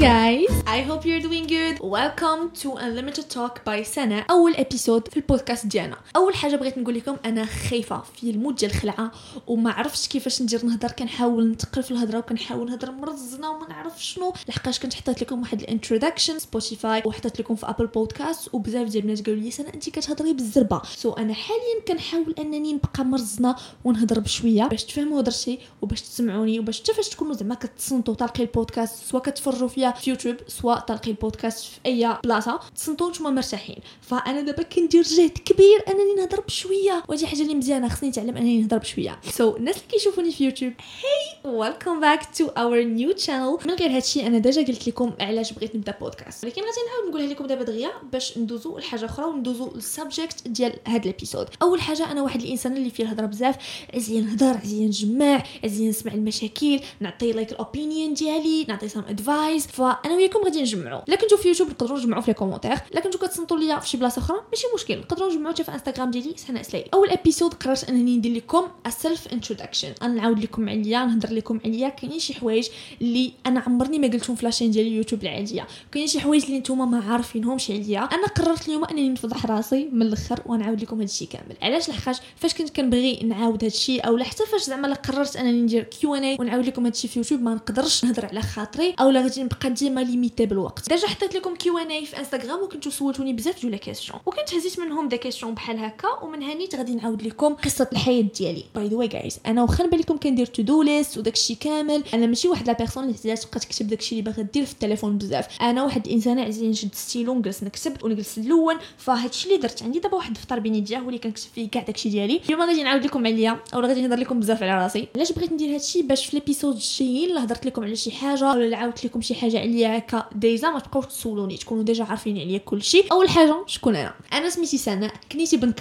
guys I hope you're doing good. Welcome to Unlimited Talk by سناء أول episode في البودكاست ديالنا. أول حاجة بغيت نقول لكم أنا خايفة في ال mood ديال الخلعة وما عرفتش كيفاش ندير نهضر. كنحاول نتقل في الهضرة وكنحاول نهضر مرزنة وما نعرف شنو. لحقاش كنت حطيت لكم واحد ال introduction سبوتيفاي وحطيت لكم في ابل بودكاست وبزاف ديال الناس قالوا لي سناء انت كتهضري بالزربة. so so أنا حاليا كنحاول أنني نبقى مرزنة ونهضر بشوية باش تفهموا هضرتي وباش تسمعوني وباش حتى فاش تكونوا زعما كتصنتوا طالقي البودكاست سواء كتفرجوا فيا في يوتيوب سواء طالقي البودكاست في أي بلاصة تصنتوا نتوما مرتاحين. فأنا دابا كندير جهد كبير أنني نهضر بشوية وهذه حاجة اللي مزيانة خصني نتعلم أنني نهضر بشوية. so so, الناس اللي كيشوفوني في يوتيوب hi welcome back to our new channel من غير هادشي أنا déjà قلت لكم علاش بغيت نبدأ بودكاست ولكن غادي نحاول نقولها لكم دابا دغيا باش ندوزو لحاجة أخرى وندوزو لل subject ديال هاد ال episode أول حاجة أنا واحد الإنسان اللي فيه الهضره بزاف عزيا نهضر عزيا نجمع عزيا نسمع المشاكل نعطي like ال opinion ديالي نعطي some advice فأنا وياكم غادي نجمعوا لا كنتو في يوتيوب نقدروا نجمعوا في les commentaires. لا كنتو كتصنتوا ليا في شي بلاصة أخرى ماشي مشكل. نقدروا نجمعوا في إنستغرام ديالي سناء سلاي أول episode قررت أنني ندير لكم self introduction أنا نعاود لكم عليا نهضر لكم عليا. كاينين شي حوايج اللي أنا عمرني ما قلتهم في la chaîne ديال اليوتيوب العادية. كاينين شي حوايج اللي نتوما ما عارفينهمش عليا. أنا قررت اليوم أنني نفضح راسي من الأخر ونعاود لكم هادشي كامل. علاش؟ لحقاش فاش كنت كنبغي نعاود هادشي أو حتى فاش زعما قررت أنني ندير Q and A ونعاود لكم هادشي في يوتيوب ما نقدرش نهضر على خاطري أو لا غادي نبقى ديما limitée بالوقت. déjà حطيت لكم Q and A في إنستغرام وكنتو سولتوني بزاف ديال questions. وكنت هزيت منهم des questions بحال هكا ومن هانيت غادي نعاود لكم قصة الحياة ديالي. by the way guys أنا واخا نبان لكم كندير to-do list وداكشي كامل. أنا ماشي واحد la personne اللي تبقى تكتب داكشي اللي باغا دير في التليفون بزاف. أنا واحد الانسان عزيز نشد ستيلو ونجلس نكتب ونجلس نلون فهادشي اللي درت عندي دابا واحد الدفتر بيني ديالي هو اللي كنكتب فيه كاع داكشي ديالي. اليوم غادي نعاود لكم عليا أو غادي نهضر لكم بزاف على راسي. علاش بغيت ندير هادشي باش في les épisodes الجايين لا هضرت لكم على شي حاجة ولا عاودت لكم شي حاجة عليا هكا. déjà ما تبقاوش تسولوني تكونوا déjà عارفين عليا كلشي. أول حاجة شكون أنا؟ أنا سميتي سناء كنيتي بن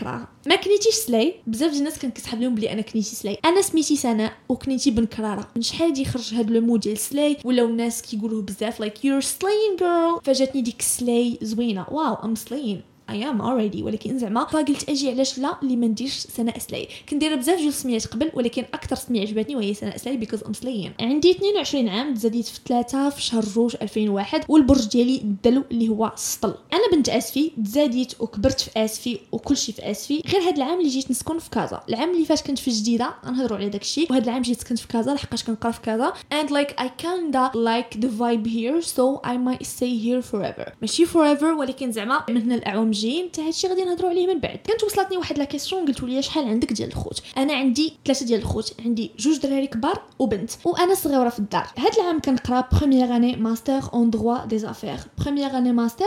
ما كنيتيش سلاي بزاف ديال الناس كيسحاب لهم بلي أنا كنيتي سلاي. أنا سميتي سناء وكنيتي بن من شحال هادي خرج هاد le mot ديال slay؟ ولاو الناس كيقولوه بزاف like you're slaying girl فجاتني ديك slay زوينة. wow I'm slaying I am already ولكن زعما فقلت أجي علاش لا اللي ما نديرش سناء سلاي. كندير بزاف ديال السميات قبل ولكن أكثر سمية عجبتني وهي سناء سلاي because I'm slaying عندي 22 عام تزاديت في 3 في شهر جوج 2001 والبرج ديالي الدلو اللي هو السطل أنا بنت آسفي تزاديت وكبرت في آسفي وكل شيء في آسفي. غير هذا العام اللي جيت نسكن في كازا. العام اللي فات كنت في جديدة غنهضروا على داك الشيء. وهذا العام جيت سكنت في كازا لحقاش كنقرا في كازا. And like I kinda like the vibe here so I might stay here forever. ماشي forever ولكن زعما من هنا الأعوام الجايين حتى هادشي غادي نهضروا عليه من بعد. كانت وصلتني واحد la question قلتوا لي شحال عندك ديال الخوت. أنا عندي ثلاثة ديال الخوت عندي جوج دراري كبار وبنت وأنا صغيرة في الدار. هاد العام كنقرا première année master en droit des affaires première année master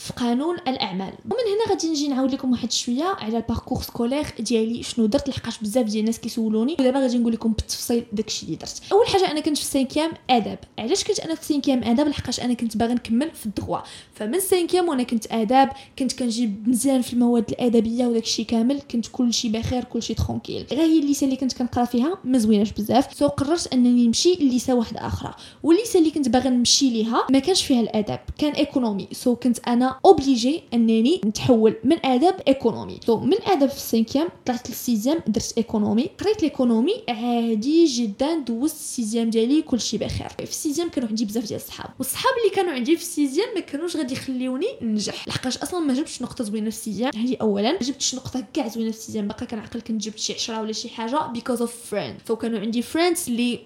في قانون الأعمال. ومن هنا غادي نجي نعاود لكم واحد شوية على ال parcours scolaire ديالي شنو درت لحقاش بزاف ديال الناس كيسولوني. ودابا غادي نقول لكم بالتفصيل داكشي اللي درت. أول حاجة أنا كنت في cinquième آداب. علاش كنت أنا في cinquième آداب؟ لحقاش أنا كنت باغي نكمل في الدغوا. فمن cinquième وأنا كنت آداب كنت كنجيب مزيان في المواد الادبيه وداكشي كامل. كنت كلشي بخير كلشي tranquille. غير هي ال lycée اللي كنت كنقرأ فيها ما زويناش بزاف. so قررت أنني نمشي ل lycée واحدة أخرى. وال lycée اللي كنت باغا نمشي ليها ما كانش فيها الآداب كان économie. so كنت أنا obligée أنني نتحول من ادب économie. so من ادب في ال cinquième طلعت لل sixième درت économie. قريت l'économie عادي جدا دوزت ال sixième ديالي كلشي بخير. في ال sixième كانوا عندي بزاف ديال الصحاب. والصحاب اللي كانوا عندي في ال sixième ما كانوش غادي يخليوني ننجح لحقاش أصلا ما جبتش نقطة زوينة في ال sixième. هذه اولا. جبتش نقطة كاع زوينة في السيزيام. باقا كنعقل كنت جبت شي 10 ولا شي حاجة because of friend فكانوا عندي friends اللي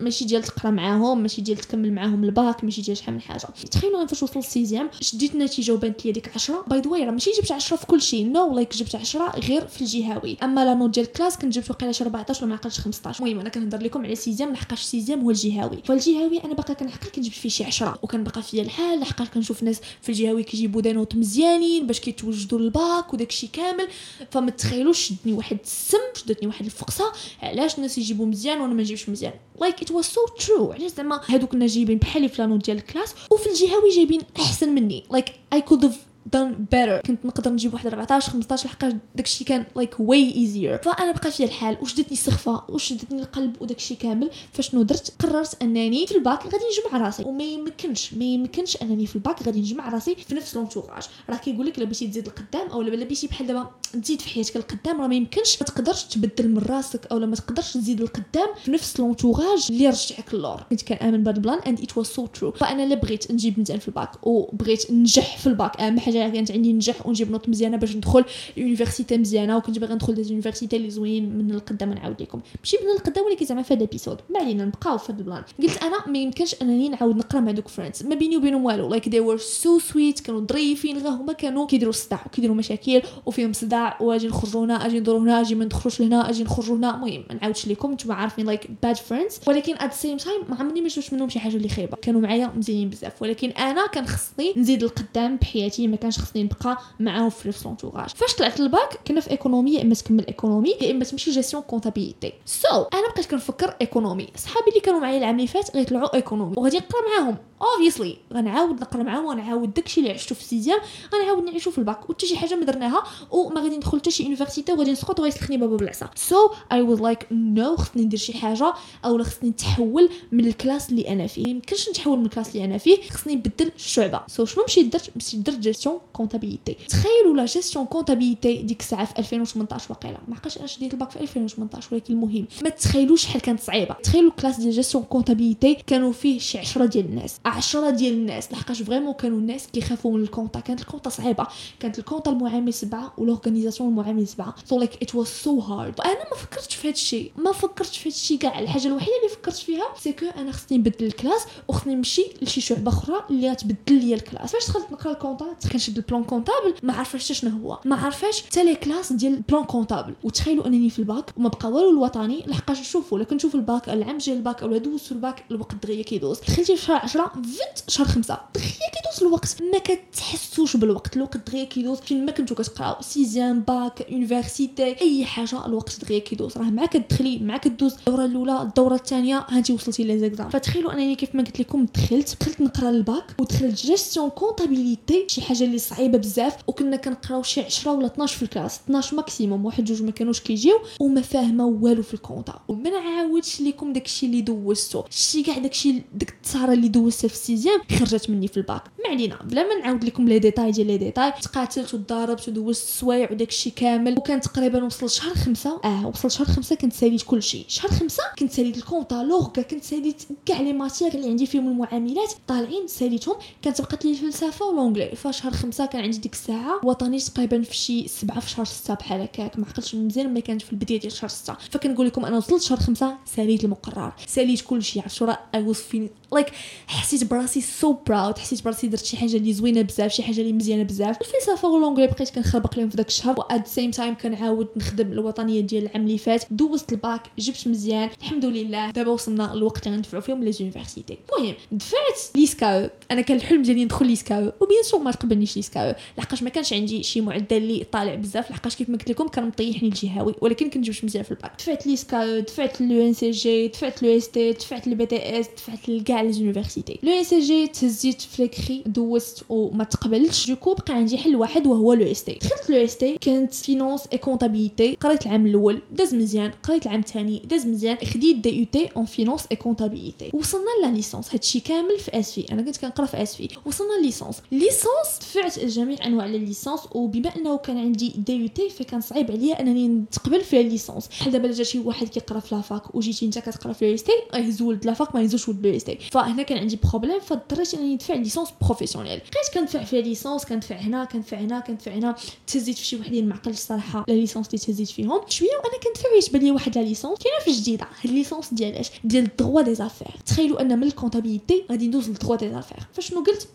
ماشي ديال تقرا معاهم ماشي ديال تكمل معاهم الباك ماشي ديال شحال من حاجة. تخيلوا فاش وصلت ال sixième شديت النتيجه وبانت لي ديك 10 by the way ماشي جبت 10 في كل شيء. no like جبت 10 غير في الجهوي. أما la note ديال ال classe كنت جبت وقيله شي 14 ولا ما عقلتش 15 المهم أنا كنهضر لكم على sixième. لحقاش sixième هو الجهوي. فالجهوي أنا باقا كنعقل كنجبت فيه شي 10 وكان باقا فيا الحال لحقاش كنشوف ناس في الجهوي كيجيبوا des notes مزيانين باش كيتوجدوا للباك وداكشي كامل. فما تخيلوش شدني واحد السم شدتني واحد الفقصه علاش الناس يجيبوا مزيان وأنا ما نجيبش مزيان؟ like it was so true علاش زعما هادوك الناس جايبين بحالي في la note ديال ال classe وفي الجهوي جايبين أحسن مني. like I could done better. كنت نقدر نجيب واحد 14 15 لحقاش داكشي كان like way easier. فأنا بقى في الحال وشدتني السخفة؟ وشدتني القلب؟ وداكشي كامل. فشنو درت؟ قررت أنني في الباك غادي نجمع راسي. وما يمكنش ما يمكنش أنني في الباك غادي نجمع راسي في نفس l'entourage راه كيقول لك لا بغيتي تزيد القدام أو لا بغيتي بحال دابا تزيد في حياتك القدام راه ما يمكنش. ما تقدرش تبدل من راسك أو ما تقدرش تزيد القدام في نفس l'entourage اللي رجعك اللور كنت كنامن بهذا ال plan and it was so true فأنا لا بغيت نجيب مزيان في الباك وبغيت ننجح في الباك. أهم حاجة كانت عندي ننجح ونجيب note مزيانة باش ندخل university مزيانة وكنت باغي ندخل the university اللي زوين من القدام نعاود لكم ماشي من القدام ولكن زعما في هذا ال episode ما علينا نبقاو في هذا ال plan. قلت أنا ما يمكنش أنني نعاود نقرأ مع دوك friends ما بيني وبينهم والو. like they were so sweet كانوا ظريفين غير هما كانوا كيديروا الصداع وكيديروا مشاكل وفيهم صداع. واجي نخرجوا هنا أجي ندوروا هنا أجي ما ندخلوش لهنا أجي نخرجوا هنا. المهم ما نعاودش لكم نتوما عارفين like bad friends ولكن at same time ما عمرني ما شفتش منهم شي حاجة اللي خايبة. كانوا معايا مزيانين بزاف. ولكن أنا كان خصني نزيد القدام بحياتي ما كانش خصني نبقى معاهم في نفس فاش طلعت الباك كنا في économie يا إما تكمل économie يا إما تمشي gestion comptabilité so so, أنا بقيت كنفكر économie صحابي اللي كانوا معايا العام اللي فات غيطلعوا économie وغادي نقرا معاهم. obviously غنعاود نقرا معاهم وغنعاود داكشي اللي عشتو في sixième غنعاود نعيشو في الباك. وحتى شي حاجة ما درناها وما غادي ندخل حتى شي university وغادي نسقط وغيسلخني بابا بالعصا so I was like no خصني ندير شي حاجة أو خصني نتحول من ال classe اللي أنا فيه. يمكنش نتحول من ال classe اللي أنا فيه خصني نبدل الشعبة. so so, شنو مشيت درت؟ مشيت درت gestion comptabilité تخيلوا la gestion comptabilité ديك الساعة في 2018 واقيلا. ما عقلتش أنا شديت الباك في 2018 ولكن المهم. ما تخيلوش شحال كانت صعيبة. تخيلوا ال classe ديال gestion comptabilité كانوا فيه شي 10 ديال الناس. 10 ديال الناس. لحقاش vraiment كانوا الناس كيخافوا من ال compta. كانت ال compta صعيبة. كانت ال compta المعامل سبعة و l'organisation المعامل سبعة. so like it was so hard أنا ما فكرتش في هذا الشيء. ما فكرتش في هذا الشيء كاع. الحاجة الوحيدة اللي فكرت فيها c'est que أنا خصني نبدل ال classe وخصني نمشي لشي شعبة أخرى اللي غتبدل لي ال classe. فاش دخلت نقرا ال compta؟ كنشد ال plan comptable ما عارفاش شنو هو. ما عارفاش حتى les classes ديال ال plan comptable. وتخيلوا أنني في الباك وما بقى والو الوطني لحقاش شوفوا كنت نشوف الباك العام جاي الباك أو دوز في الباك الوقت دغيا كيدوز. دخلتي في شهر 10 فت شهر 5 دغيا كيدوز الوقت. ما كتحسوش بالوقت. الوقت دغيا كيدوز. فين ما كنتو كتقراو. sixième bac university أي حاجة الوقت دغيا كيدوز. راه مع كتدخلي مع كدوز الدورة الأولى الدورة الثانية هانتي وصلتي les exams. فتخيلوا أنني كيف ما قلت لكم دخلت دخلت نقرا الباك ودخلت gestion comptabilité شي حاجة اللي صعيبة بزاف وكنا كنقراو شي 10 ولا 12 في ال classe 12 maximum واحد جوج ما كانوش كيجيو وما فاهمه والو في ال compta وما نعاودش لكم داكشي اللي دوزتو. شي كاع داكشي ديك التصاره اللي دوزتها في ال sixième خرجت مني في الباك. ما علينا بلا ما نعاود لكم les détails ديال les détails. تقاتلت وضربت ودوزت السوايع وداكشي كامل. وكان تقريبا وصل شهر خمسة. آه وصل شهر خمسة كنت ساليت كلشي. شهر خمسة كنت ساليت ال compta l'orga كنت ساليت كاع les matières اللي عندي فيهم المعاملات. طالعين ساليتهم. كانت بقات لي الفلسفة و l'anglais فشهر خمسة كان عندي ديك الساعة وطني تقريبا في شي سبعة في شهر ستة بحال هكاك. ما عقلتش مزيان ملي كانت في البداية ديال شهر ستة. فكنقول لكم أنا وصلت شهر خمسة ساليت المقرر. ساليت كلشي I was fine like حسيت براسي so proud حسيت براسي درت شي حاجة اللي زوينة بزاف شي حاجة اللي مزيانة بزاف. الفلسفه وال l'anglais بقيت كنخربق لهم في داك الشهر. و at same time كنعاود نخدم الوطنية ديال العام اللي فات. دوزت الباك جبت مزيان. الحمد لله. دابا وصلنا الوقت اللي غندفعوا فيهم لي المهم دفعت l'ISCAE أنا كان الحلم ديالي ندخل l'ISCAE و bien sûr ما تقبلنيش l'ISCAE لحقاش ما كانش عندي شي معدل اللي طالع بزاف. لحقاش كيف ما قلت لكم كان مطيحني الجهوي. ولكن كنت جبت مزيان في الباك. دفعت l'ISCAE دفعت l'ENCG دفعت l'EST دفعت ال BTS دفعت لكاع les universités l'ENCG تهزيت في l'écrit دوزت وما تقبلتش du coup بقى عندي حل واحد وهو l'EST دخلت l'EST كانت finance et comptabilité قريت العام الأول داز مزيان. قريت العام الثاني داز مزيان. خديت DUT en finance et comptabilité وصلنا la licence هادشي كامل في اسفي أنا كنت كنقرأ في اسفي وصلنا licence licence دفعت جميع أنواع ال licence وبما أنه كان عندي DUT فكان صعيب عليا أنني نتقبل في ال licence بحال دابا جا شي واحد كيقرأ في la fac وجيتي أنت كتقرأ في l'EST يهز ولد la fac ما يهزوش ولد l'EST فهنا كان عندي problème فاضطريت انني ندفع licence professionnelle بقيت كندفع في licence كندفع هنا كندفع هنا كندفع هنا. تهزيت في شي وحدين ما عقلتش الصراحة la licence اللي تهزيت فيهم. شوية وأنا كندفع يتبان لي واحد la licence كاينة في جديدة. هاد licence ديال اش؟ ديال ال droit des affaires تخيلوا أن من ال comptabilité غادي ندوز لل droit des affaires فشنو قلت؟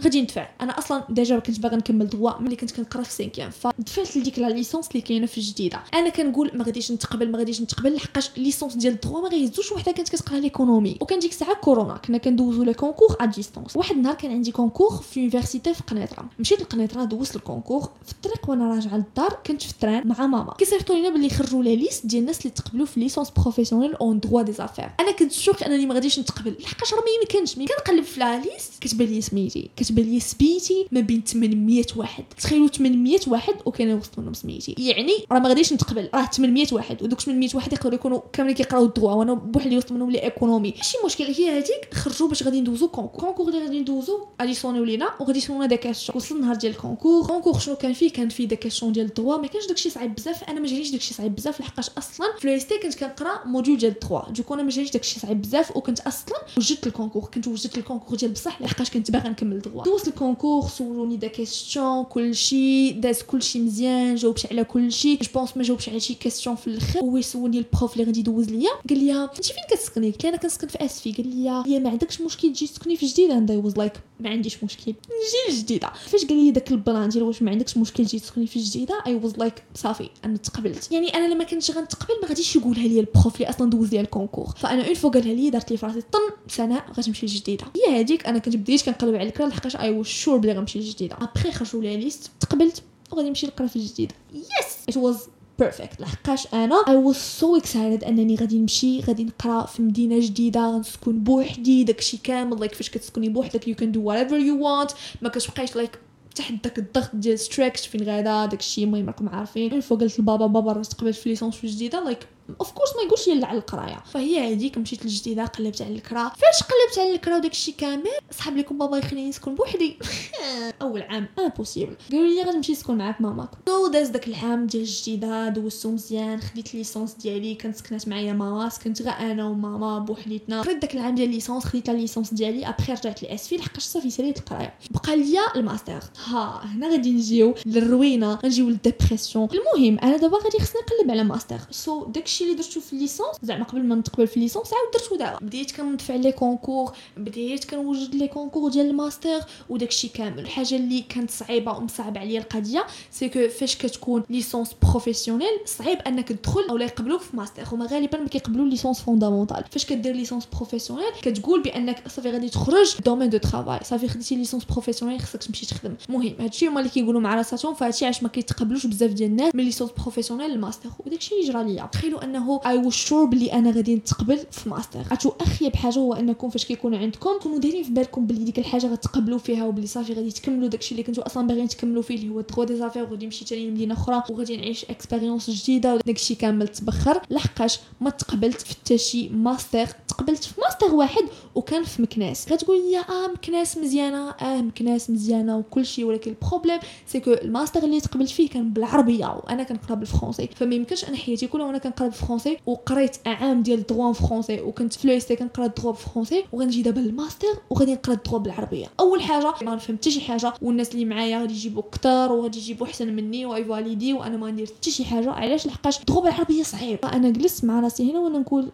غادي ندفع. أنا أصلا déjà كنت باغا نكمل droit ملي كنت كنقرا في cinquième فدفعت لديك la licence اللي كاينة في الجديده أنا كنقول ما غاديش نتقبل ما غاديش نتقبل لحقاش licence ديال ال droit ما غيهزوش وحدة كانت كتقرا l'économie وكان ديك الساعة كورونا كنا كندوزو les concours à distance واحد النهار كان عندي concours في université في قنيطرة. مشيت لقنيطرة دوزت ال concours في الطريق وأنا راجعة للدار كنت في ال train مع ماما. كيصيفطوا لينا باللي خرجوا les listes ديال الناس اللي تقبلوا في licence professionnelle en droit des affaires. أنا كنت sure انني ما غاديش نتقبل. لحقاش راه ما يمكنش ملي كنقلب في la liste كتبان لي سميتي كتبان لي سميتي ما بين 800 واحد. تخيلوا 800 واحد وكان وسط منهم سميتي. يعني راه ما غاديش نتقبل. راه 800 واحد. ودوك 800 واحد يقدروا يكونوا كاملين كيقراو ال droit وأنا بوحدي وسط منهم l'économie. ماشي مشكل هي هذيك خرجوا باش غادي ندوزو concours concours اللي غادي ندوزو. غادي يصونيو لينا وغادي يصونونا داك الشيء وصل النهار ديال ال concours. concours شنو كان فيه؟ كان فيه داك الشي ديال ال droit ما كانش داكشي صعيب بزاف. أنا ما جانيش داكشي صعيب بزاف لحقاش أصلا في l'EST كنت كنقرأ module ديال ال droit du coup أنا ما جانيش داكشي صعيب بزاف وكنت أصلا وجدت ال concours. كنت وجدت ال concours ديال بصح لحقاش كنت باغا نكمل ال droit دوزت ال concours سولوني des questions كلشي. داز كلشي مزيان جاوبت على كلشي. je pense ما جاوبتش على شي question في الآخر. هو سولني ال prof اللي غادي يدوز ليا. قال لي أنت فين كتسكني قلت أنا كنسكن في اسفي قال لي ما عندكش مشكل تجي تسكني في جديدة. and I was like ما عنديش مشكل. نجي لجديدة. فاش قال لي داك ال plan ديال واش ما عندكش مشكل تجي تسكني في جديدة I was like صافي أنا تقبلت. يعني أنا لما كنتش غنتقبل ما غاديش يقولها لي ال prof اللي أصلا دوز لي ال concours. فأنا une fois قالها لي دارت لي فراسي طن سناء غتمشي لجديدة. هي هذيك أنا كنت بديت كنقلب على الكرا لحقاش I was sure بلي غنمشي لجديدة. ابخي خرجوا les listes تقبلت وغادي نمشي نقرا في الجديدة. yes it was perfect لحقاش أنا. I was so excited أنني غادي نمشي غادي نقرأ في مدينة جديدة غنسكن بوحدي داكشي كامل. like فاش كتسكني بوحدك you can do whatever you want ما كتبقايش like تحت داك الضغط ديال strict فين غادا داكشي المهم راكم عارفين. fois قلت لبابا بابا راه تقبل في licence جديدة. like of course ما يقولش يلا على القراية. فهي هذيك مشيت للجديدة قلبت على الكرا. فاش قلبت على الكرا وداك الشيء كامل صحاب لكم بابا يخليني نسكن بوحدي. أول عام impossible قالوا لي غتمشي تسكن معاك ماماك so داز داك العام ديال الجديدة دوزتو مزيان خديت licence ديالي كانت سكنات معايا ماما سكنت غير أنا وماما بوحديتنا. قريت داك العام ديال licence خديت licence ديالي ابخي رجعت لاسفي لحقاش صافي ساليت القراية. بقى ليا الماستر. ها هنا غادي نجيو للروينة غنجيو لل dépression المهم أنا دابا غادي خصني نقلب على ماستر. so so, داكشي اللي درتو في ال licence زعما قبل ما نتقبل في ال licence عاود درتو دابا بديت كندفع les concours بديت كنوجد les concours ديال الماستر وداكشي كامل. الحاجة اللي كانت صعيبة ومصعبه عليا القضية c'est que فاش كتكون licence professionnelle صعيب أنك تدخل اولا يقبلوك في ماستر. هما غالبا ما كيقبلوا licence fondamentale فاش كدير licence professionnelle كتقول بأنك صافي غادي تخرج domaine de travail صافي خديتي licence professionnelle خصك تمشي تخدم. المهم هادشي هما اللي كيقولوا مع راساتهم فهادشي علاش ما كيتقبلوش بزاف ديال الناس من licence professionnelle للماستر. وداكشي اللي جرى ليا. تخيلوا أنه I was sure بلي أنا غادي نتقبل في ماستر. عرفتوا اخيب حاجة هو أنكم فاش كيكون عندكم تكونوا دايرين في بالكم بلي ديك الحاجة غتقبلوا فيها وبلي صافي غادي تكملوا داكشي اللي كنتو أصلا باغيين تكملوا فيه اللي هو droit des affaires وغادي نمشي تاني لمدينة أخرى وغادي نعيش expérience جديدة وداكشي كامل تبخر. لحقاش ما تقبلت في حتى شي ماستر. تقبلت في ماستر واحد وكان في مكناس. غتقول لي آه مكناس مزيانة آه مكناس مزيانة وكل شيء ولكن ال problème c'est que الماستر اللي تقبلت فيه كان بالعربية وأنا كنقرأ بال français فما يمكنش أنا حياتي كلها وأنا كنقرأ بال français وقريت عام ديال ال droit français وكنت في l'EST كنقرا ال droit بال français وغنجي دابا للماستر وغادي نقرا ال droit بالعربية. أول حاجة ما نفهم حتى شي حاجة والناس اللي معايا غادي يجيبوا كثر وغادي يجيبوا أحسن مني وي valider وأنا ما ندير حتى شي حاجة. علاش؟ لحقاش ال droit بالعربية صعيب. أنا جلست مع راسي هنا وأنا نقول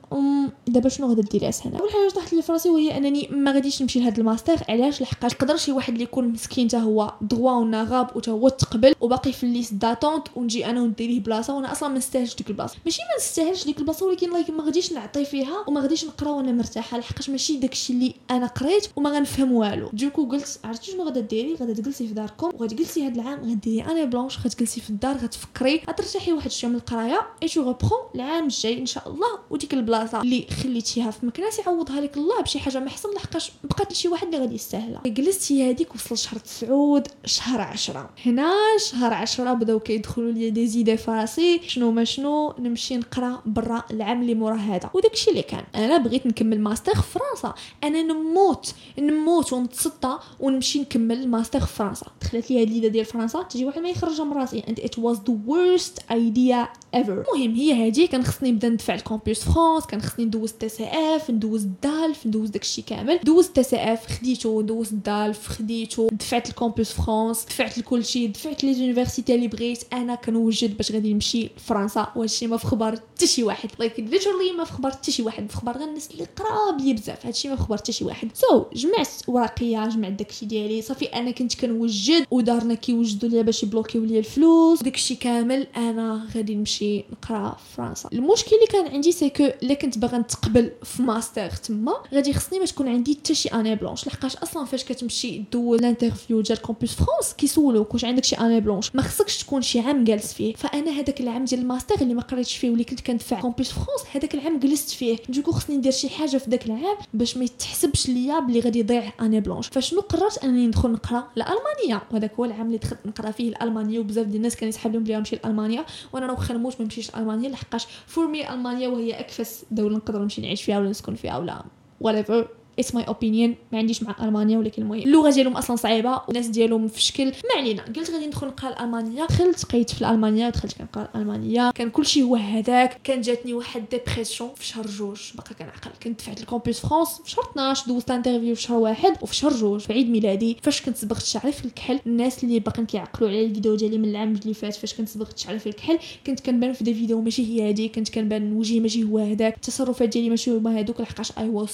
دابا شنو غادا ديري هنا أول حاجة طاحت لي في راسي وهي أنني ما غاديش نمشي لهاد الماستر. علاش؟ لحقاش يقدر شي واحد اللي يكون مسكين حتى هو droit ونغاب وتا هو تقبل وباقي في ال liste d'attente ونجي أنا وندير ليه بلاصة وأنا أصلا ما نستاهلش ديك البلاصة. ماشي ما نستاهلش ديك البلاصة ولكن like ما غاديش نعطي فيها وما غاديش نقرا وأنا مرتاحة لحقاش ماشي داكشي اللي أنا قريت وما غنفهم والو. du coup قلت عرفتي شنو غادا ديري؟ غادا تجلسي في داركم وغتجلسي هاد العام غديري année blanche غتجلسي في الدار غتفكري غترتاحي واحد شوية من القراية et tu reprends العام الجاي إن شاء الله وديك البلاصة اللي خليتيها في مكناس يعوضها لك الله بشي حاجة ما أحسن لحقاش بقات لشي واحد اللي غادي يستاهلها. جلست هي هذيك وصل شهر تسعود شهر عشرة. هنا شهر عشرة بداو كيدخلوا لي des idées فراسي شنو ما شنو نمشي نقرا برا العام اللي مورا هذا. وداكشي اللي كان. أنا بغيت نكمل ماستر في فرنسا. أنا نموت نموت ونتصدى ونمشي نكمل الماستر في فرنسا. دخلت لي هاد l'idée ديال فرنسا تجي واحد ما يخرجها من راسي. And it was the worst idea ever. المهم هي هادي كان خصني نبدا ندفع ال Campus France كان خصني ندوز TCF ندوز ال DALF ندوز داكشي كامل. دوزت TCF خديتو دوزت ال DALF خديتو دفعت ال Campus France دفعت لكلشي دفعت les universités اللي بغيت. أنا كنوجد باش غادي نمشي لفرنسا وهادشي ما في خبر حتى شي واحد. like literally ما في خبر حتى شي واحد. في خبر غير الناس اللي قراب لي بزاف. هادشي ما في خبر حتى شي واحد. so so, جمعت ورقية جمعت داكشي ديالي. صافي أنا كنت كنوجد ودارنا كيوجدوا ليا باش يبلوكيو ليا الفلوس. داكشي كامل أنا غادي نمشي. نمشي نقرا في فرنسا. المشكل اللي كان عندي c'est que إلا كنت باغا نتقبل في ماستر تما غادي خصني ما تكون عندي حتى شي année blanche لحقاش أصلا فاش كتمشي دوز ال interview ديال Campus France كيسولوك واش عندك شي année blanche ما خصكش تكون شي عام جالس فيه. فأنا هذاك العام ديال الماستر اللي ما قريتش فيه واللي كنت كندفع Campus France هذاك العام جلست فيه. du coup خصني ندير شي حاجة في ذاك العام باش ما يتحسبش ليا بلي غادي يضيع année blanche فشنو قررت؟ أنني ندخل نقرا لألمانيا. وهذاك هو العام اللي دخلت نقرا فيه الالمانيا وبزاف ديال الناس كان يسحب لهم بلي نمشي لألمانيا. وأنا راه واخا نموت ما نمشيش لالمانيا لحقاش for me ألمانيا وهي أكفس دولة نقدر نمشي نعيش فيها ولا نسكن فيها ولا whatever. it's my opinion ما عنديش مع ألمانيا ولكن المهم. اللغة ديالهم أصلا صعيبة. والناس ديالهم في شكل. ما علينا. قلت غادي ندخل نقرأ الالمانيا دخلت قريت في الالمانيا دخلت كنقرأ الالمانيا كان كلشي هو هذاك. كان جاتني واحد dépression في شهر جوج. باقا كنعقل. كنت دفعت ال Campus France في شهر 12 دوزت interview في شهر واحد وفي شهر جوج. في عيد ميلادي. فاش كنت صبغت شعري في الكحل. الناس اللي باقيين كيعقلوا على الفيديو ديالي من العام اللي فات فاش كنت صبغت شعري في الكحل كنت كنبان في des vidéos ماشي هي هادي. كنت كنبان وجهي ماشي هو هذاك. التصرفات ديالي ماشي هما هادوك. لحقاش I was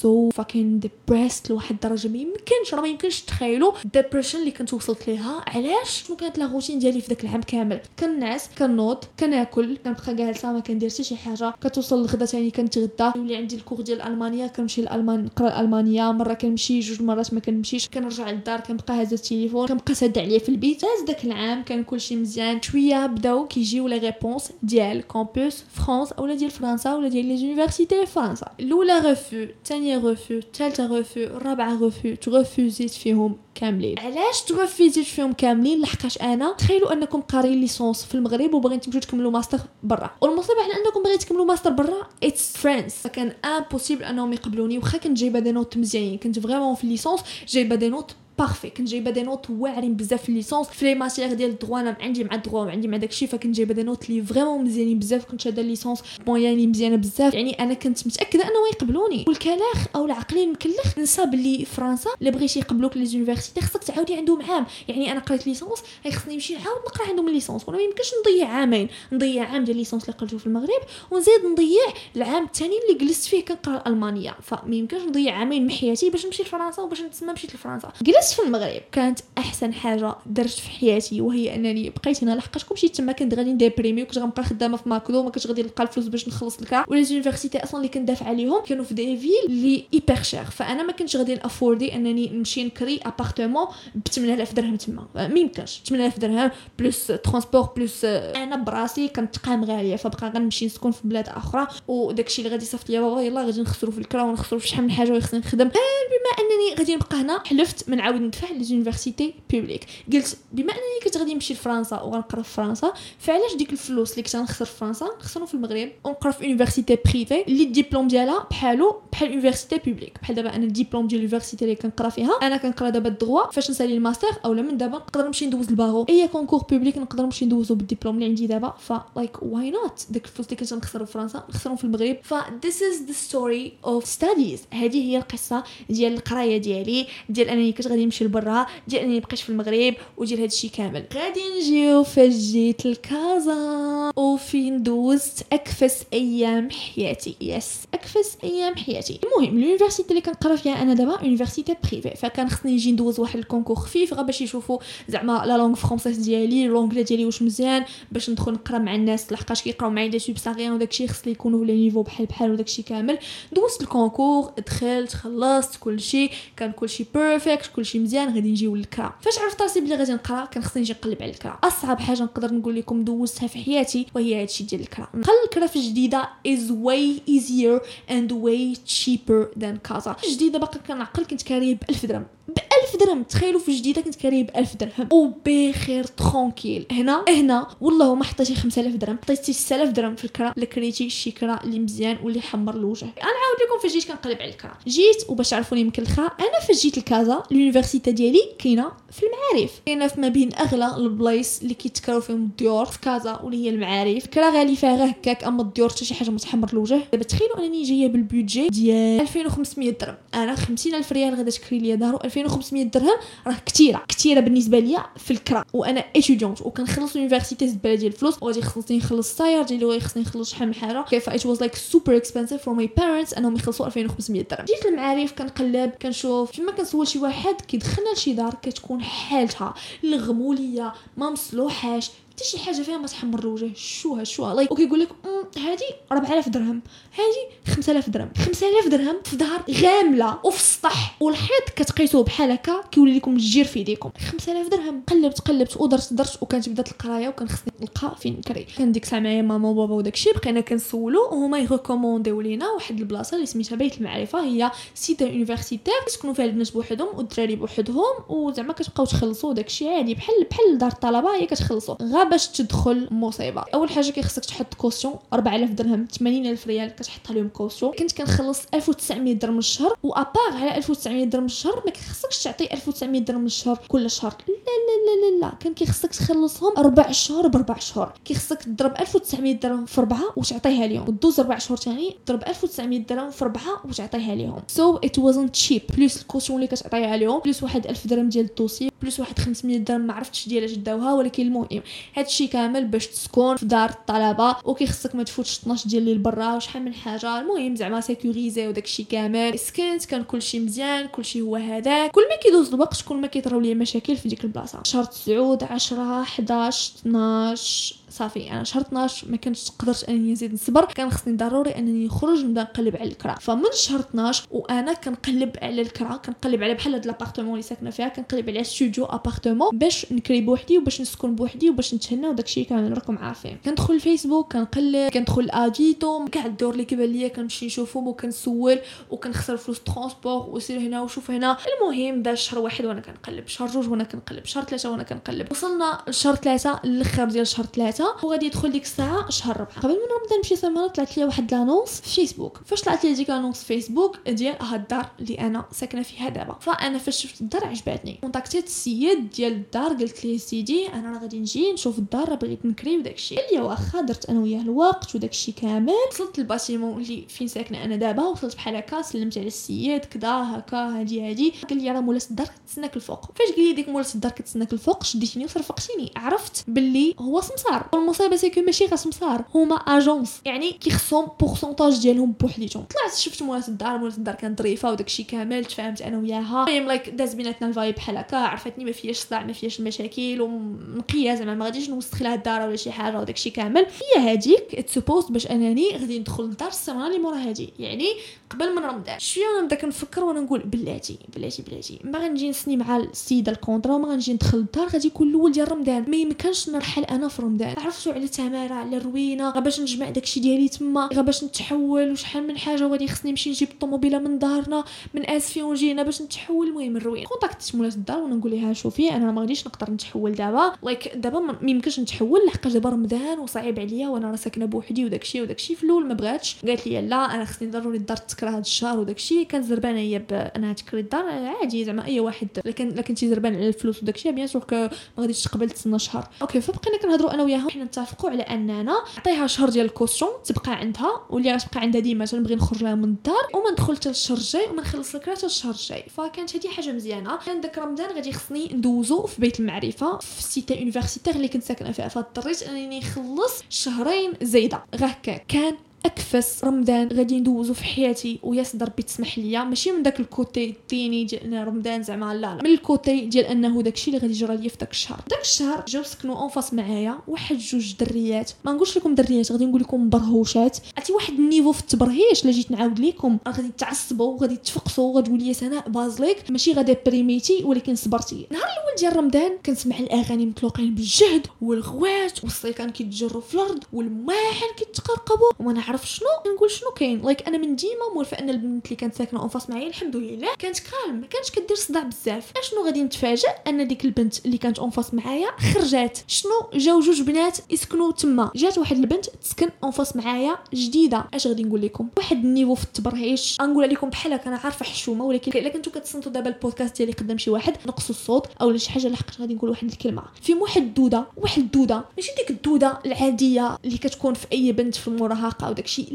so fucking depressed لواحد الدرجة. ما يمكنش راه ما يمكنش تخيلوا ال depression اللي كنت وصلت ليها. علاش؟ شنو كانت la routine ديالي في داك العام كامل؟ كننعس كنوض كناكل كنبقى جالسة ما كندير حتى شي حاجة. كتوصل الغدا ثاني كنتغدى. يولي عندي ال cours ديال الالمانيا كنمشي لألمان نقرا الالمانيا مرة كنمشي جوج مرات ما كنمشيش. كنرجع للدار كنبقى هازه التليفون كنبقى ساده عليا في البيت. هاز داك العام كان كلشي مزيان. شوية بداو كيجيو لي réponses ديال Campus France أولا ديال فرنسا ولا ديال les universités فرنسا الأولى refus ثانية refus ثالثه refus رابعه refus ترفوزيت فيهم كاملين علاش ترفيزيت فيهم كاملين لحقاش أنا؟ تخيلوا أنكم قارين licence في المغرب وباغيين تمشيو تكملوا ماستر برا. والمصيبة على أنكم باغيين تكملوا ماستر برا it's France فكان impossible أنهم يقبلوني واخا كنت جايبة des notes مزيانين. كنت vraiment في licence جايبة des notes parfait كنت جايبه des notes واعرين بزاف في ال licence في les matières ديال ال droit أنا عندي مع ال droit وعندي مع داكشي فكنت جايبه des notes اللي vraiment مزيانين بزاف كنت شاده ال licence moyenne مزيانه بزاف يعني أنا كنت متاكده انه يقبلوني والكلاخ أو العقلي المكلخ نسى بلي فرنسا الا بغيتي يقبلوك les universités خصك تعاودي عندهم عام يعني أنا قريت licence خصني نمشي نعاود نقرا عندهم ال licence وأنا ما يمكنش نضيع عامين نضيع عام ديال ال licence اللي قريته في المغرب ونزيد نضيع العام الثاني اللي جلست فيه كنقرا الالمانيا فما يمكنش نضيع عامين من حياتي باش نمشي لفرنسا وباش نتسمى مشيت لفرنسا جلست في المغرب كانت أحسن حاجة درت في حياتي وهي أنني بقيت هنا. لحقاش كلشي تما كنت غادي نديبريمي وكنت غنبقى خدامة في ماكدو ما كنتش غادي نلقى الفلوس باش نخلص الكرا ولا universités أصلا اللي كنت دافع عليهم كانوا في des villes اللي hyper chères فأنا ما كنتش غادي نأفوردي أنني نمشي نكري appartement ب 8000 درهم تما. ما يمكنش. 8000 درهم plus transport plus أنا براسي كنتقام غالية فبقى غنمشي نسكن في بلاد أخرى. وداكشي اللي غادي يصيفط ليا بابا يلاه غادي نخسروا في الكرا ونخسروا في شحال من حاجة وخصني نخدم. بما أنني غادي نبقى هنا حلفت نعاود ندفع les universités publiques قلت بما أنني كنت غادي نمشي لفرنسا وغنقرا في فرنسا فعلاش ديك الفلوس اللي كنت غنخسر في فرنسا نخسرهم في المغرب؟ ونقرا في université privée اللي الدبلوم ديالها بحالو بحال université publique بحال دابا أنا الدبلوم ديال ال université اللي كنقرا فيها أنا كنقرا دابا الدغوا فاش نسالي الماستر اولا من دابا نقدر نمشي ندوز ال barreau أي concours public نقدر نمشي ندوزو بالدبلوم اللي عندي دابا. ف like why not داك الفلوس اللي كنت نخسر في فرنسا نخسرهم في المغرب. ف this is the story of studies. هذه هي القصة ديال القراية ديالي ديال أنني كنت غادي نمشي لبرا انني بقيت في المغرب وديال هادشي كامل. غادي نجيو فاش جيت لكازا. وفين دوزت أكفس أيام حياتي. yes أكفس أيام حياتي. المهم ال université اللي كنقرا فيها أنا دابا université privée فكان خصني نجي ندوز واحد ال concours خفيف غير باش يشوفوا زعما la langue française ديالي l'anglais ديالي واش مزيان باش ندخل نقرا مع الناس. لحقاش كيقراو معايا des subsahariens وداكشي خص لي يكونوا les niveaux بحال بحال وداكشي كامل. دوزت le concours دخلت خلصت كلشي. كان كلشي perfect كلشي مزيان غادي نجيو للكرا. فاش عرفت راسي بلي غادي نقرا كان خصني نجي نقلب على الكرا. أصعب حاجة نقدر نقول لكم دوزتها في حياتي وهي هادشي ديال الكرا. نقل الكرا في جديدة is way easier and way cheaper than كازا جديدة باقا كنعقل كنت كاريه ب 1000 درهم. ب 1000 درهم. تخيلوا في جديدة كنت كاريه ب 1000 درهم. وبخير tranquille هنا هنا. والله ما حطيتي 5000 درهم. حطيتي 6000 درهم في الكرا. اللي كريتي شي كرا اللي مزيان واللي حمر الوجه. أنا عاود لكم فاش جيت كنقلب على الكرا. جيت وباش تعرفوني مكلخه أنا فاش جيت لكازا l'université ديالي كاينة في المعارف. كاينة في ما بين أغلى البلايص اللي كيتكراو فيهم الديور في كازا واللي هي المعارف. كرا غالي فيها غير هكاك أما الديور حتى شي حاجة متحمر الوجه. دابا تخيلوا أنني جاية بال budget ديال 2500 درهم. أنا 50000 ريال غادا تكري ليا دار 2500 درهم راه كثيرة كثيرة بالنسبة ليا في الكرا. وأنا étudiante وكنخلص université زد ديال الفلوس وغادي خصني نخلص السيار ديالي وغادي خصني نخلص شحال من حاجة. كيف؟ it was like super expensive for my parents أنهم يخلصوا 2500 درهم. جيت المعارف كنقلب كنشوف. فيما كنسول شي واحد كيدخلنا لشي دار كتكون حالتها الغمولية ما مصلوحاش. حتى شي حاجة فيها ما تحمر الوجه شوها. شوها like وكيقول لك هادي 4000 درهم. هادي 5000 درهم. 5000 درهم في دار غاملة وفي السطح. والحيط كتقيسوه بحال هكا كيولي لكم الجير في يديكم. 5000 درهم. قلبت قلبت ودرت درت وكانت بدات القراية وكان خصني نلقى فين نكري كان ديك الساعة معايا ماما وبابا وداكشي بقينا كنسولو وهما يـ recommandi و لينا واحد البلاصة اللي سميتها بيت المعرفة. هي cité universitaire كيسكنوا فيها البنات بوحدهم والدراري بوحدهم وزعما كتبقاو تخلصوا داكشي عادي. بحال بحال دار الطلبة هي كتخلصوا باش تدخل مصيبة. أول حاجة كيخصك تحط caution 4000 درهم 80000 ريال كتحط لهم caution. كنت كنخلص 1900 درهم الشهر و à part على 1900 درهم الشهر ما كيخصكش تعطي 1900 درهم الشهر كل شهر. لا لا لا لا لا. كان كيخصك تخلصهم أربع شهور بربع شهور. كيخصك تضرب 1900 درهم في ربعة وتعطيها لهم ودوز ربع شهور ثاني تضرب 1900 درهم في ربعة وتعطيها لهم so it wasn't cheap plus ال caution اللي كتعطيها لهم plus واحد 1000 درهم ديال ال dossier plus واحد 500 درهم ما عرفتش ديالاش داوها ولكن المهم هادشي كامل باش تسكن في دار الطلبة وكيخصك ما تفوتش 12 ديال الليل برا وشحال من حاجة. المهم زعما sécurisé وداكشي كامل. سكنت كان كلشي مزيان كلشي هو هذاك. كل ما كيدوز الوقت كل ما كيطراو لي مشاكل في ديك البلاصة. شهر 9 10 11 12 صافي أنا شهر 12 ما كنتش قدرت انني نزيد نصبر كان خصني ضروري أنني نخرج نبدا نقلب على الكرا. فمن شهر 12 وأنا كنقلب على الكرا كنقلب على بحال هاد l'appartement اللي ساكنة فيها كنقلب على studio appartement باش نكري بوحدي وباش نسكن بوحدي وباش نتهنى وداكشي كامل راكم عارفين. كندخل الفيسبوك كنقلب كندخل أديتو كاع الدور اللي كيبان ليا كنمشي نشوفهم وكنسول وكنخسر فلوس transport وسير هنا وشوف هنا. المهم دا شهر واحد وأنا كنقلب شهر جوج وأنا كنقلب شهر ثلاثة وأنا كنقلب. وصلنا لشهر ثلاثة الأخر ديال شهر ثلاثة وغادي يدخل ديك الساعة شهر ربعة. قبل ما نبدا نمشي سمانة طلعت لي واحد l'annonce في فيسبوك. فاش طلعت لي ديك l'annonce في فيسبوك؟ ديال هاد الدار اللي أنا ساكنة فيها دابا. فأنا فاش شفت الدار عجباتني. contactيت السيد ديال الدار قلت ليه سيدي أنا راه غادي نجي نشوف الدار راه بغيت نكري وداكشي قال لي واخا درت أنا وياه الوقت وداكشي كامل. وصلت لل bâtiment اللي فين ساكنة أنا دابا. وصلت بحال هكا سلمت على السيد كدا هكا هادي هادي. قال لي راه مولاس الدار كتسناك الفوق. فاش قال لي ديك مولاس الدار كتسناك الفوق شديتيني وصرفقتيني. عرفت باللي هو سمسار. والمصيبه c'est que ماشي غير سمسار هما agence يعني كيخصهم pourcentage ديالهم بوحديتهم. طلعت شفت مولاس الدار مولاس الدار كانت ظريفة وداكشي كامل تفاهمت أنا وياها. المهم like داز بيناتنا ال vibe بحال هكا عرفتني ما فيهاش صداع ما فيهاش المشاكل ونقيه زعما ما غاديش نوسخ لها الدار ولا شي حاجة وداكشي كامل. هي هذيك it's supposed باش أنني غادي ندخل للدار السمانه اللي مورا هادي. يعني قبل من رمضان. شوية وأنا نبدا كنفكر وأنا نقول بلاتي بلاتي بلاتي. ما غنجي نسني مع السيدة ال contrat وما غنجي ندخل للدار غادي يكون الأول ديال رمضان. ما يمكنش نرحل أنا في رمضان. عرفتوا على تماره على الروينة. غا باش نجمع داكشي ديالي تما. غا باش نتحول وشحال من حاجة وغادي خصني نمشي نجيب الطوموبيلة من دارنا من اسفي وجينا باش نتحول. المهم الروينة. كونتاكتيت مولاة الدار وأنا نقول لها شوفي أنا ما غاديش نقدر نتحول دابا. like دابا ما يمكنش نتحول. لحقاش دابا رمضان وصعيب عليا وأنا راه ساكنة بوحدي وداكشي وداكشي في الأول ما بغاتش. قالت لي لا أنا خصني ضروري الدار تسكر هذا الشهر وداكشي كان زربانة هي بانها تكري الدار عادي زعما أي واحد لكن لكن تيكون زربان على الفلوس وداكشي bien sûr ما غاديش تقبل تسنى شهر. okay فبقينا كنهضروا أنا وياها. حنا نتفقوا على أننا نعطيها شهر ديال ال caution تبقى عندها واللي غتبقى عندها ديما تنبغي نخرج لها من الدار وما ندخل حتى الشهر الجاي وما نخلص الكرا حتى الشهر الجاي. فكانت هذه حاجة مزيانة. كان داك رمضان غادي خصني ندوزو في بيت المعرفة في cité universitaire اللي كنت ساكنة فيها. فاضطريت أنني نخلص شهرين زايدة. غير هكا كان أكفس رمضان غادي ندوزو في حياتي ويا ربي تسمح ليا. ماشي من داك ال côté الديني ديال رمضان زعما لا لا. من ال côté ديال أنه داكشي اللي غادي يجرى ليا في داك الشهر. داك الشهر جاو سكنوا en face معايا واحد جوج دريات. ما نقولش لكم دريات غادي نقول لكم برهوشات. عرفتي واحد ال niveau في التبرهيش لا جيت نعاود لكم غادي تعصبوا غادي تفقصوا غتقول لي سناء بازليك ماشي غادي بريميتي ولكن صبرتي. نهار الأول ديال رمضان كنسمع الأغاني مطلوقين بالجهد والغوات والصيكان كيتجروا في الأرض والمواعن كيتقرقبوا. وما نعرف شنو نقول شنو كاين. like أنا من ديما مولفه أن البنت اللي كانت ساكنة en face معايا الحمد لله كانت calme ما كانش كدير صداع بزاف. أشنو غادي نتفاجئ أن ديك البنت اللي كانت en face معايا خرجات. شنو؟ جاو جوج بنات يسكنوا تما. جات واحد البنت تسكن en face معايا جديدة. أش غادي نقول لكم؟ واحد ال niveau في التبرهيش. غنقول لكم بحال هكا أنا عارفة حشومة ولكن إلا كنتو كتصنتوا دابا البودكاست ديالي قدام شي واحد نقصوا الصوت أو شي حاجة لحقاش غادي نقول واحد الكلمة. في واحد الدودة واحد الدودة. ماشي ديك الدودة العادية اللي كتكون في أي بنت في المراهقة. وداكشي لا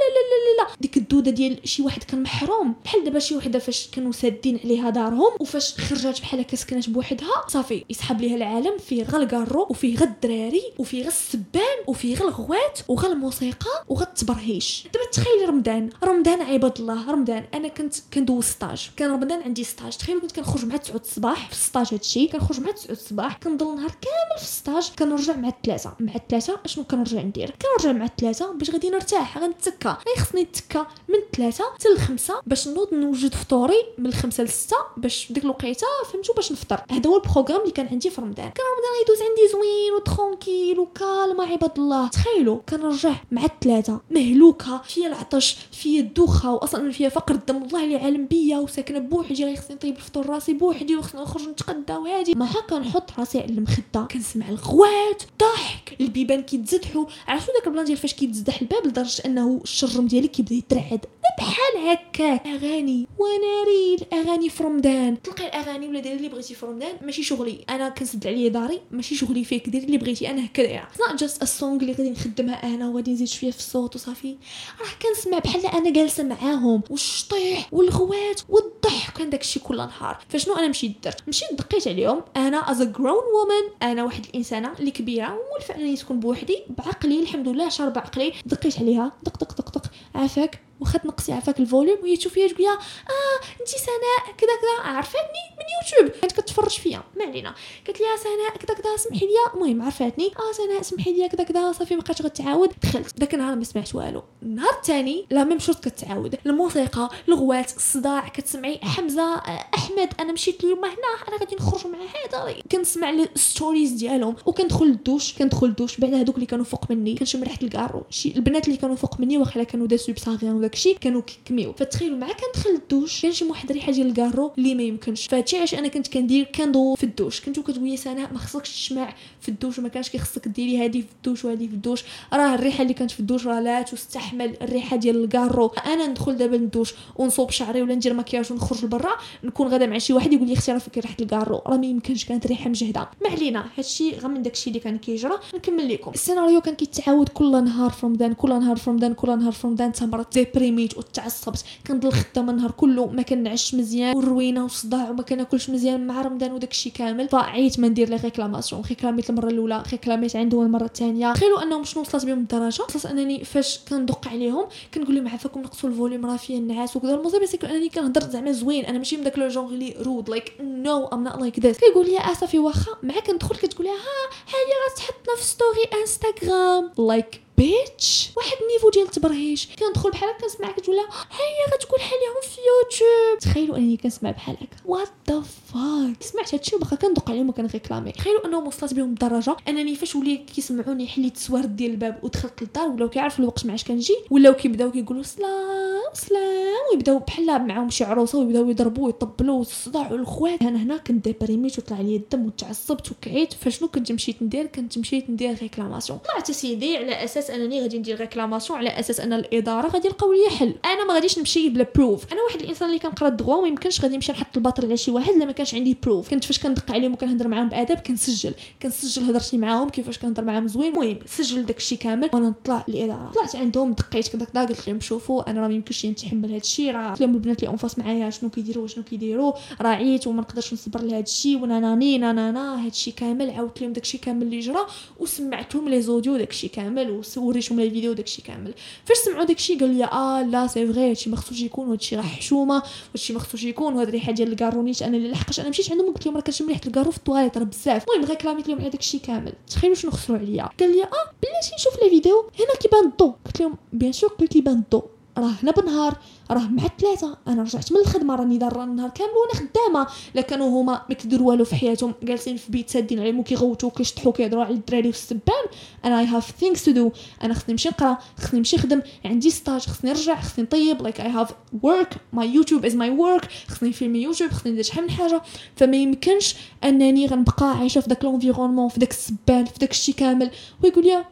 لا لا لا لا. ديك الدودة ديال شي واحد كان محروم. بحال دابا شي وحدة فاش كانوا سادين عليها دارهم وفاش خرجات بحال هكا سكنات بوحدها صافي يسحب ليها العالم فيه غير الكارو وفيه غير الدراري وفيه غير السبان وفيه غير الغوات وغير الموسيقى وغير التبرهيش. دابا تخيلي رمضان. رمضان عباد الله. رمضان. أنا كنت كندوز stage. كان رمضان عندي stage. تخيلوا كنت كنخرج مع 9 الصباح في ال stage هادشي كنخرج مع 9 الصباح. كنضل النهار كامل في ال stage كنرجع مع الثلاثه مع الثلاثه أشنو كنرجع ندير؟ كنرجع مع الثلاثه باش غادي نرتاح. غنتكا. غير خصني نتكا من الثلاثه حتى الخمسه باش نوض نوجد فطوري من الخمسه للسته باش ديك الوقيتة فهمتوا باش نفطر. هذا هو ال programme اللي كان عندي في رمضان. كان رمضان يدوز عندي زوين و tranquille و calme عباد الله. تخيلوا كنرجع مع الثلاثه مهلوكة فيا العطش فيا الدوخة واصلا فيا فقر الدم. الله اللي عالم بيا وساكنه بوحدي غير خصني نطيب الفطور راسي بوحدي وخصني نخرج نتقدى وهادي ما كنحط راسي على المخدة. كنسمع الغوات ضحك. البيبان كيتزدحوا عرفتوا داك ال plan ديال فاش كيتزدح الباب؟ لدرجة أنه الشرجم ديالك كيبدا يترعد. بحال هكاك. أغاني. وناري الاغاني في رمضان تلقاي الأغاني ولا ديري اللي بغيتي في رمضان ماشي شغلي. أنا كنسد عليا داري. ماشي شغلي فيك. ديري اللي بغيتي. أنا هكا دايره just a song اللي غادي نخدمها أنا وغادي نزيد شوية في الصوت وصافي. راه كنسمع بحال أنا جالسة معاهم. والشطيح والغوات والضحك. كان داكشي كل نهار. فشنو أنا مشيت درت؟ مشيت دقيت عليهم. أنا as a grown woman. أنا واحد الإنسانة اللي كبيرة. ومولفه أنني تكون بوحدي بعقلي. الحمد لله شاربه عقلي دقيت عليها دق دق دق دق. عافاك. واخا تنقصي عافاك ال volume وهي تشوف فيا تقول لها آه انت سناء كذا كذا. عرفتني من يوتيوب. كانت كتفرج فيا ما علينا. قالت لي سناء كذا كذا سمحي لي المهم عرفتني آه سناء سمحي لي كذا كذا. صافي ما بقاتش غتعاود. دخلت. داك النهار ما سمعت والو. النهار الثاني لا ميم شوز كتعاود. الموسيقى الغوات الصداع كتسمعي. حمزة أحمد أنا مشيت اليوم هنا. أنا غادي نخرج مع هذا. كنسمع الستوريز ديالهم وكندخل الدوش كندخل الدوش بعد هذوك اللي كانوا فوق مني. كنشم ريحة الكارو شي البنات اللي كانوا فوق مني واخا كانوا داسو بصاغيان وداكشي كانوا كيكميو. فتخيلوا مع كندخل الدوش كان شي واحد ريحه ديال الكارو اللي ما يمكنش. فهادشي علاش أنا كنت كندير كندو في الدوش. كنتو كتقولي سناء ما خصكش تشمع في الدوش وما كانش كيخصك ديري هادي في الدوش وهادي في الدوش. راه الريحة اللي كانت في الدوش راه لا تستحمل الريحة ديال الكارو. أنا ندخل دابا ندوش ونصوب شعري ولا ندير مكياج ونخرج لبرا نكون غادا مع شي واحد يقول لي أختي راه فيك ريحة الكارو. راه ما يمكنش كانت ريحة مجهدة. ما علينا. هادشي غير من داكشي اللي كان كيجرى. نكمل لكم. السيناريو كان كيتعاود كل نهار في رمضان كل نهار في رمضان كل نهار في رمضان. تمرت ديبريميت وتعصبت كنضل خدامة النهار كله ما كننعسش مزيان والروينه وصداع وما كناكلش مزيان مع رمضان وداكشي كامل. فعيت ما ندير les réclamations ريكلاميت المرة الأولى ريكلاميت عندهم المرة الثانية. تخيلوا أنهم شنو وصلت بهم الدرجة؟ وصلت أنني فاش كندق عليهم كنقول لهم عافاكم نقصوا الفوليوم راه فيه النعاس وكذا. المصيبه سيكون أنني كنهضر زعما زوين أنا ماشي من داك لو جونغ اللي رود لايك نو ام نوت لايك ذس كيقول لي اسفي واخا مع كندخل كتقول لها ها هي غتحطنا في ستوري انستغرام لايك بيتش؟ واحد النيفو ديال التبرهيش كندخل بحال هكا كنسمع كتقول لها هيا غتقول عليهم في يوتيوب. تخيلوا انني كنسمع بحال هكا. وات ذا فاك سمعت هادشي وباقا كندق عليهم وكنغيكلامي تخيلوا أنهم وصلت بهم الدرجه أنني فاش ولي كيسمعوني حليت السوارد ديال الباب ودخلت للدار ولاو كيعرفوا الوقت معاش كنجي ولاو كيبداو كيقولوا سلام سلام. ويبداو بحال معاهم شي عروسة ويبداو يضربوا ويطبلوا والصداع والخوات. أنا هنا كنت ديبريميت وطلع لي الدم وتعصبت وكعيت. فشنو كنت مشيت ندير؟ كنت مشيت ندير réclamation. طلعت سيدي على أساس أنني غادي ندير réclamation على أساس أن الإدارة غادي يلقاو لي حل أنا ما غاديش نمشي بلا preuve أنا واحد الإنسان اللي كنقرا الدغوا ما يمكنش غادي نمشي نحط الباطل على شي واحد إلا ما كانش عندي preuve كنت فاش كندق عليهم وكنهضر معاهم بأدب كنسجل. كنسجل هضرتي معاهم كيفاش كنهضر معاهم زوين. المهم سجل داكشي كامل وأنا نطلع للإدارة. طلعت عندهم دقيت كذا كذا قلت لهم شوفوا أنا راه ما يمكنش نتحمل هذا الشيء راه قلت لهم البنات اللي en face معايا شنو كيديروا وشنو كيديروا. راه عييت وما نقدرش نصبر لهذا الشيء نانانا هذا الشيء كامل. عاودت لهم داكشي كامل اللي جرى وسمعتهم les audios داكشي كامل. ووريتهم les vidéos داكشي كامل. فاش سمعوا داكشي قالوا لي آه لا c'est vrai هادشي ما خصوش يكون وهادشي راه حشومة وهادشي ما خصوش يكون وهاد الريحة ديال الكارو نيت أنا اللي لحقاش أنا مشيت عندهم قلت لهم راه كنشم ريحة الكارو في الطواليت راه بزاف. المهم ريكلاميت لهم على داكشي كامل. تخيلوا شنو خسروا عليا. قال لي آه بلاتي نشوف les vidéos هنا كيبان الضو. قلت لهم bien sûr كيبان الضو. راه هنا بالنهار راه مع الثلاثه أنا رجعت من الخدمة راني دار النهار كامل وأنا خدامة. لا كانوا هما ما كيديروا والو في حياتهم جالسين في بيت سادين عليهم وكيغوتوا وكيشطحوا كيهضروا على الدراري والسبان أنا I have things to do أنا خصني نمشي نقرأ خصني نمشي نخدم عندي stage خصني نرجع خصني نطيب. like I have work my YouTube is my work خصني نفيلمي يوتيوب خصني ندير شحال من حاجة. فما يمكنش أنني غنبقى عايشة في داك l'environnement في داك السبان في داك الشيء كامل. ويقول لي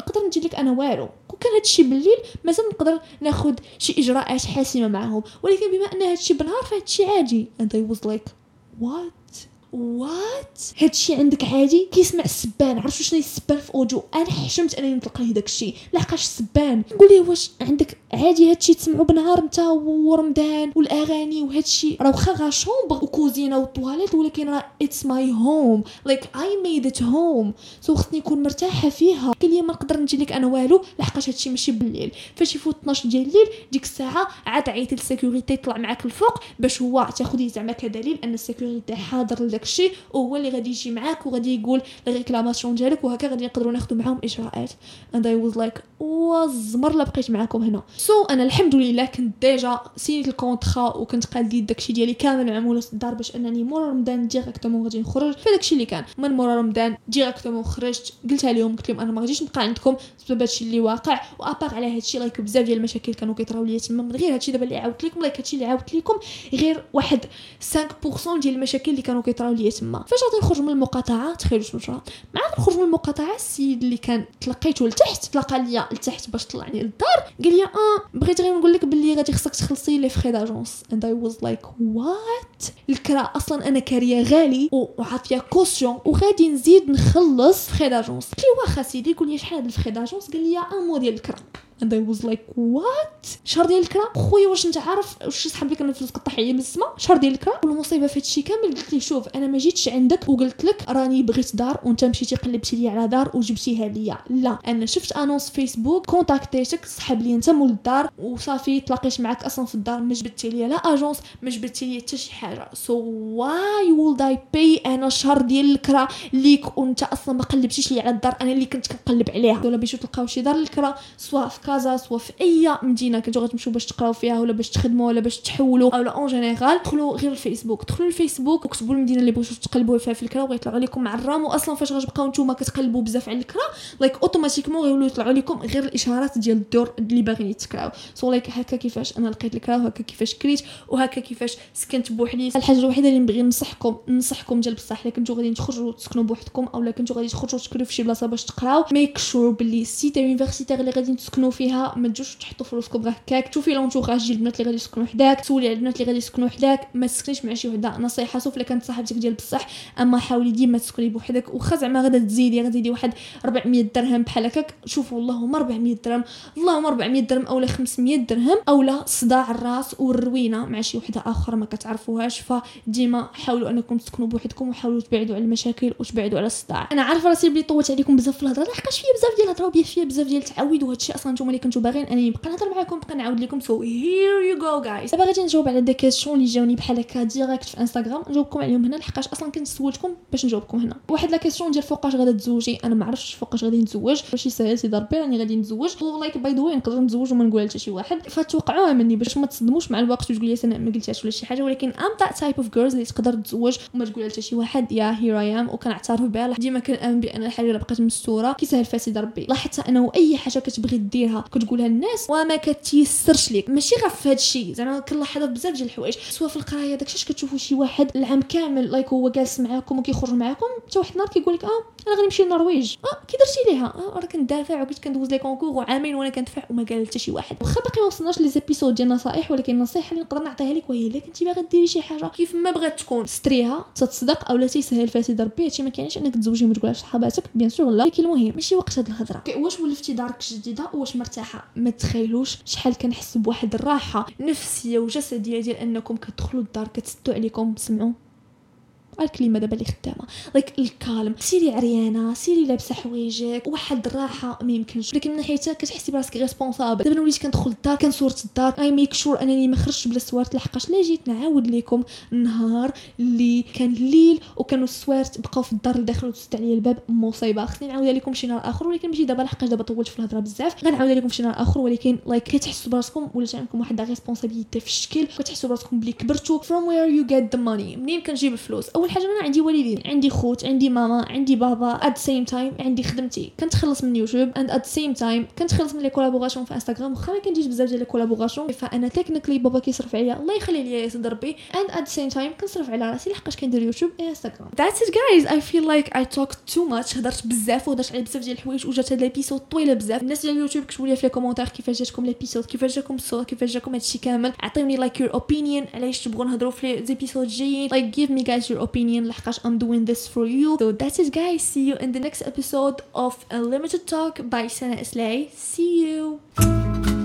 نقدر ندير لك أنا والو. كون كان هادشي بالليل مازال نقدر ناخذ شي إجراءات حاسمة معاهم. ولكن بما أن هادشي بالنهار فهادشي عادي. And I was like what? what هادشي عندك عادي؟ كيسمع السبان عرفتوا شنو السبان في audio؟ أنا حشمت أنني نطلق ليه داكشي لحقاش السبان نقول ليه واش عندك عادي هادشي تسمعوا بنهار نتا ورمضان والأغاني وهادشي. راه واخا غا chambre وكوزينة وطواليت ولكن راه it's my home like I made it home so خصني نكون مرتاحة فيها. قال لي ما نقدر نجي لك أنا والو لحقاش هادشي ماشي بالليل. فاش يفوت 12 ديال الليل ديك الساعة عاد عيطي لل sécurité يطلع معاك الفوق باش هو تاخذي زعما كدليل أن ال sécurité حاضر لداكشي وهو اللي غادي يجي معاك وغادي يقول réclamation ديالك وهكا غادي نقدروا ناخذوا معاهم إجراءات. And I was like وزمر لا بقيت معاكم هنا. so so, أنا الحمد لله كنت déjà سينيت الكونطرا وكنت قادي داكشي ديالي كامل معمول في الدار باش أنني مورا رمضان directement غادي نخرج. فداكشي اللي كان. من مورا رمضان directement خرجت قلتها لهم قلت لهم أنا ما غاديش نبقى عندكم بسبب هادشي اللي واقع. و à part على هادشي like بزاف ديال المشاكل كانوا كيطراو ليا تما. من غير هادشي دابا اللي عاودت لكم like هادشي اللي عاودت لكم غير واحد 5% ديال المشاكل اللي كانوا كيطراو ليا تما فاش غادي نخرج من المقاطعة؟ تخيلوا شنو جرى مع نخرج من المقاطعة السيد اللي كان تلقيته لتحت تلقى ليا لتحت باش طلعني للدار قال لي آه بغيت غير نقول لك باللي غادي خصك تخلصي لي frais d'agence and I was like what الكرا أصلا أنا كاريه غالي وعاطيه caution وغادي نزيد نخلص frais d'agence قلت واخا سيدي قول لي شحال هاد ال frais d'agence قال لي un mois ديال الكرا. And I was like what? شهر ديال الكرا؟ خويا واش أنت عارف واش سحب لك أنا كطيح عليا من السما؟ شهر ديال الكرا؟ والمصيبه في هادشي كامل. قلت لي شوف أنا ما جيتش عندك وقلت لك راني بغيت دار وأنت مشيتي قلبتي لي على دار وجبتيها ليا. لا أنا شفت annonce فيسبوك كونتاكتيتك سحب لي أنت مول الدار وصافي تلاقيت معاك أصلا في الدار ما جبتي لي لا agence ما جبتي لي حتى شي حاجة. so why would I pay أنا شهر ديال الكرا ليك وأنت أصلا ما قلبتيش لي على الدار؟ أنا اللي كنت كنقلب عليها. ولا باش تلقاو شي دار الكرا سواء في كازا سواء في أي مدينة كنتو غتمشيو باش تقراو فيها ولا باش تخدموا ولا باش تحولوا اولا en général دخلوا غير الفيسبوك. دخلوا الفيسبوك وكتبوا المدينة اللي بغيتو تقلبوا فيها في الكرا وغيطلعوا لكم مع الرام. واصلا فاش غتبقاو نتوما كتقلبوا بزاف على الكرا like automatiquement غيولوا يطلعوا لكم غير الإشهارات ديال الدور اللي باغيين يتكراو so like هكا كيفاش أنا لقيت الكرا وهكا كيفاش كريت وهكا كيفاش سكنت بوحدي. الحاجة الوحيدة اللي نبغي ننصحكم ننصحكم ديال بصح إلا كنتو غادي تخرجوا تسكنوا بوحدكم اولا كنتو غادي تخرجوا تسكنوا في شي بلاصة باش تقراو make sure ال cité universitaire اللي غادي تسكنوا فيها ما تجوش تحطوا فلوسكم غير هكاك شوفي l'entourage ديال البنات اللي غادي يسكنوا حداك سولي على البنات اللي غادي يسكنوا حداك. ما تسكنيش مع شي وحدة. نصيحة sauf الا كانت صاحبتك ديال بصح. أما حاولي ديما تسكني بوحدك. واخا زعما غادا تزيدي غادي ديري واحد 400 درهم بحال هكاك. شوفوا اللهم 400 درهم. اللهم 400 درهم اولا 500 درهم اولا صداع الراس والروينة مع شي وحدة أخرى ما كتعرفوهاش. فديما حاولوا أنكم تسكنوا بوحدكم وحاولوا تبعدوا على المشاكل وتبعدوا على الصداع. أنا عارفة راسي بلي طولت عليكم بزاف في الهضرة. لحقاش فيا بزاف ديال الهضرة وبيا فيا بزاف ديال التعاويد وهادشي أصلا نتوما اللي كنتو باغيين انني نبقى نهضر معاكم نبقى نعاود لكم so here you go guys دابا غادي نجاوب على des questions اللي جاوني بحال هكا direct في انستغرام نجاوبكم عليهم هنا لحقاش أصلا كنت سولتكم باش نجاوبكم هنا واحد la question ديال فوقاش غادا تزوجي أنا ما عرفتش فوقاش غادي نتزوج ماشي ساهل سيدي ربي راني غادي نتزوج like by the نقدر نتزوج وما نقولها حتى شي واحد فتوقعوها مني باش ما تصدموش مع الوقت وتقول لي أنا ما قلتهاش ولا شي حاجة ولكن I'm that type of girls اللي تقدر تتزوج وما تقولها حتى شي واحد yeah here I am وكنعترف بها ديما كنامن بان الحاجة بقات مستوره كيسهل فيها ربي لاحظت انه اي حاجة كتبغي ديرها كتقولها للناس وما كتيسرش ليك. ماشي غير في هذا الشيء زعما كنلاحظ بزاف ديال الحوايج. سواء في القراية داكشي كتشوفوا شي واحد العام كامل like هو جالس معاكم وكيخرج معاكم حتى واحد النهار كيقول لك آه أنا غادي نمشي للنرويج. آه كي درتي ليها. آه راه كندافع وكنت كندوز les concours وعامين وأنا كندفع. وما قال حتى شي واحد. واخا باقي ما وصلناش les épisodes ديال النصائح ولكن النصيحه اللي نقدر نعطيها لك وهي إلا كنتي باغا ديري شي حاجة كيف ما بغات تكون. ستريها تتصدق اولا تيسهل فيها سيدي ربي هادشي ما كاينش. أنك تزوجي وما تقولهاش لصحاباتك bien sûr لا. ولكن المهم ماشي وقت هاد الهضرة. واش ولفتي دارك جديده واش مرتاحة ما تخيلوش شحال كنحس بواحد الراحة نفسية وجسدية ديال أنكم كتدخلوا الدار كتسدوا عليكم سمعوا. ال calme دابا اللي خدامة. like ال calme سيري عريانة سيري لابسة حوايجك واحد الراحة ما يمكنش. لكن من ناحيتها كتحسي براسك responsable دابا وليت كندخل الدار كنصورت الدار. I make sure أنني ما خرجتش بلا سوارت لحقاش. لا جيت نعاود لكم النهار اللي كان الليل وكانوا السوارت بقاو في الدار لداخل وتسد عليا الباب. مصيبة. خصني نعاود لكم شي نهار آخر. ولكن ماشي دابا لحقاش دابا طولت في الهضرة بزاف. غنعاود لكم شي نهار آخر. ولكن like كتحسوا براسكم ولا عندكم واحد responsibility في الشكل. كتحسوا براسكم بلي كبرتوا. From where you get the money. منين كنجيب الفلوس؟ أول حاجة أنا عندي والدين عندي خوت عندي ماما عندي بابا the same time عندي خدمتي. كنتخلص من يوتيوب at the same time كنتخلص من les collaborations في انستغرام واخا ما كنديرش بزاف ديال les collaborations فانا technically بابا كيصرف عليا الله يخلي ليا يا ربي at the same time كنصرف على راسي لحقاش كندير يوتيوب و انستغرام that's it guys. I feel like I talked too much. هضرت بزاف وهضرت على بزاف ديال الحوايج وجات هاد l'épisode طويلة بزاف. الناس ديال اليوتيوب كتبوا لي في les commentaires كيفاش جاتكم l'épisode كيفاش جاكم الصوت كيفاش جاكم هادشي كامل. عطيوني like your opinion علاش تبغوا نهضروا في les épisodes جايين like give me guys your opinion لحقاش I'm doing this for you so that's it guys see you in the next episode of Unlimited Talk by Sana Islay see you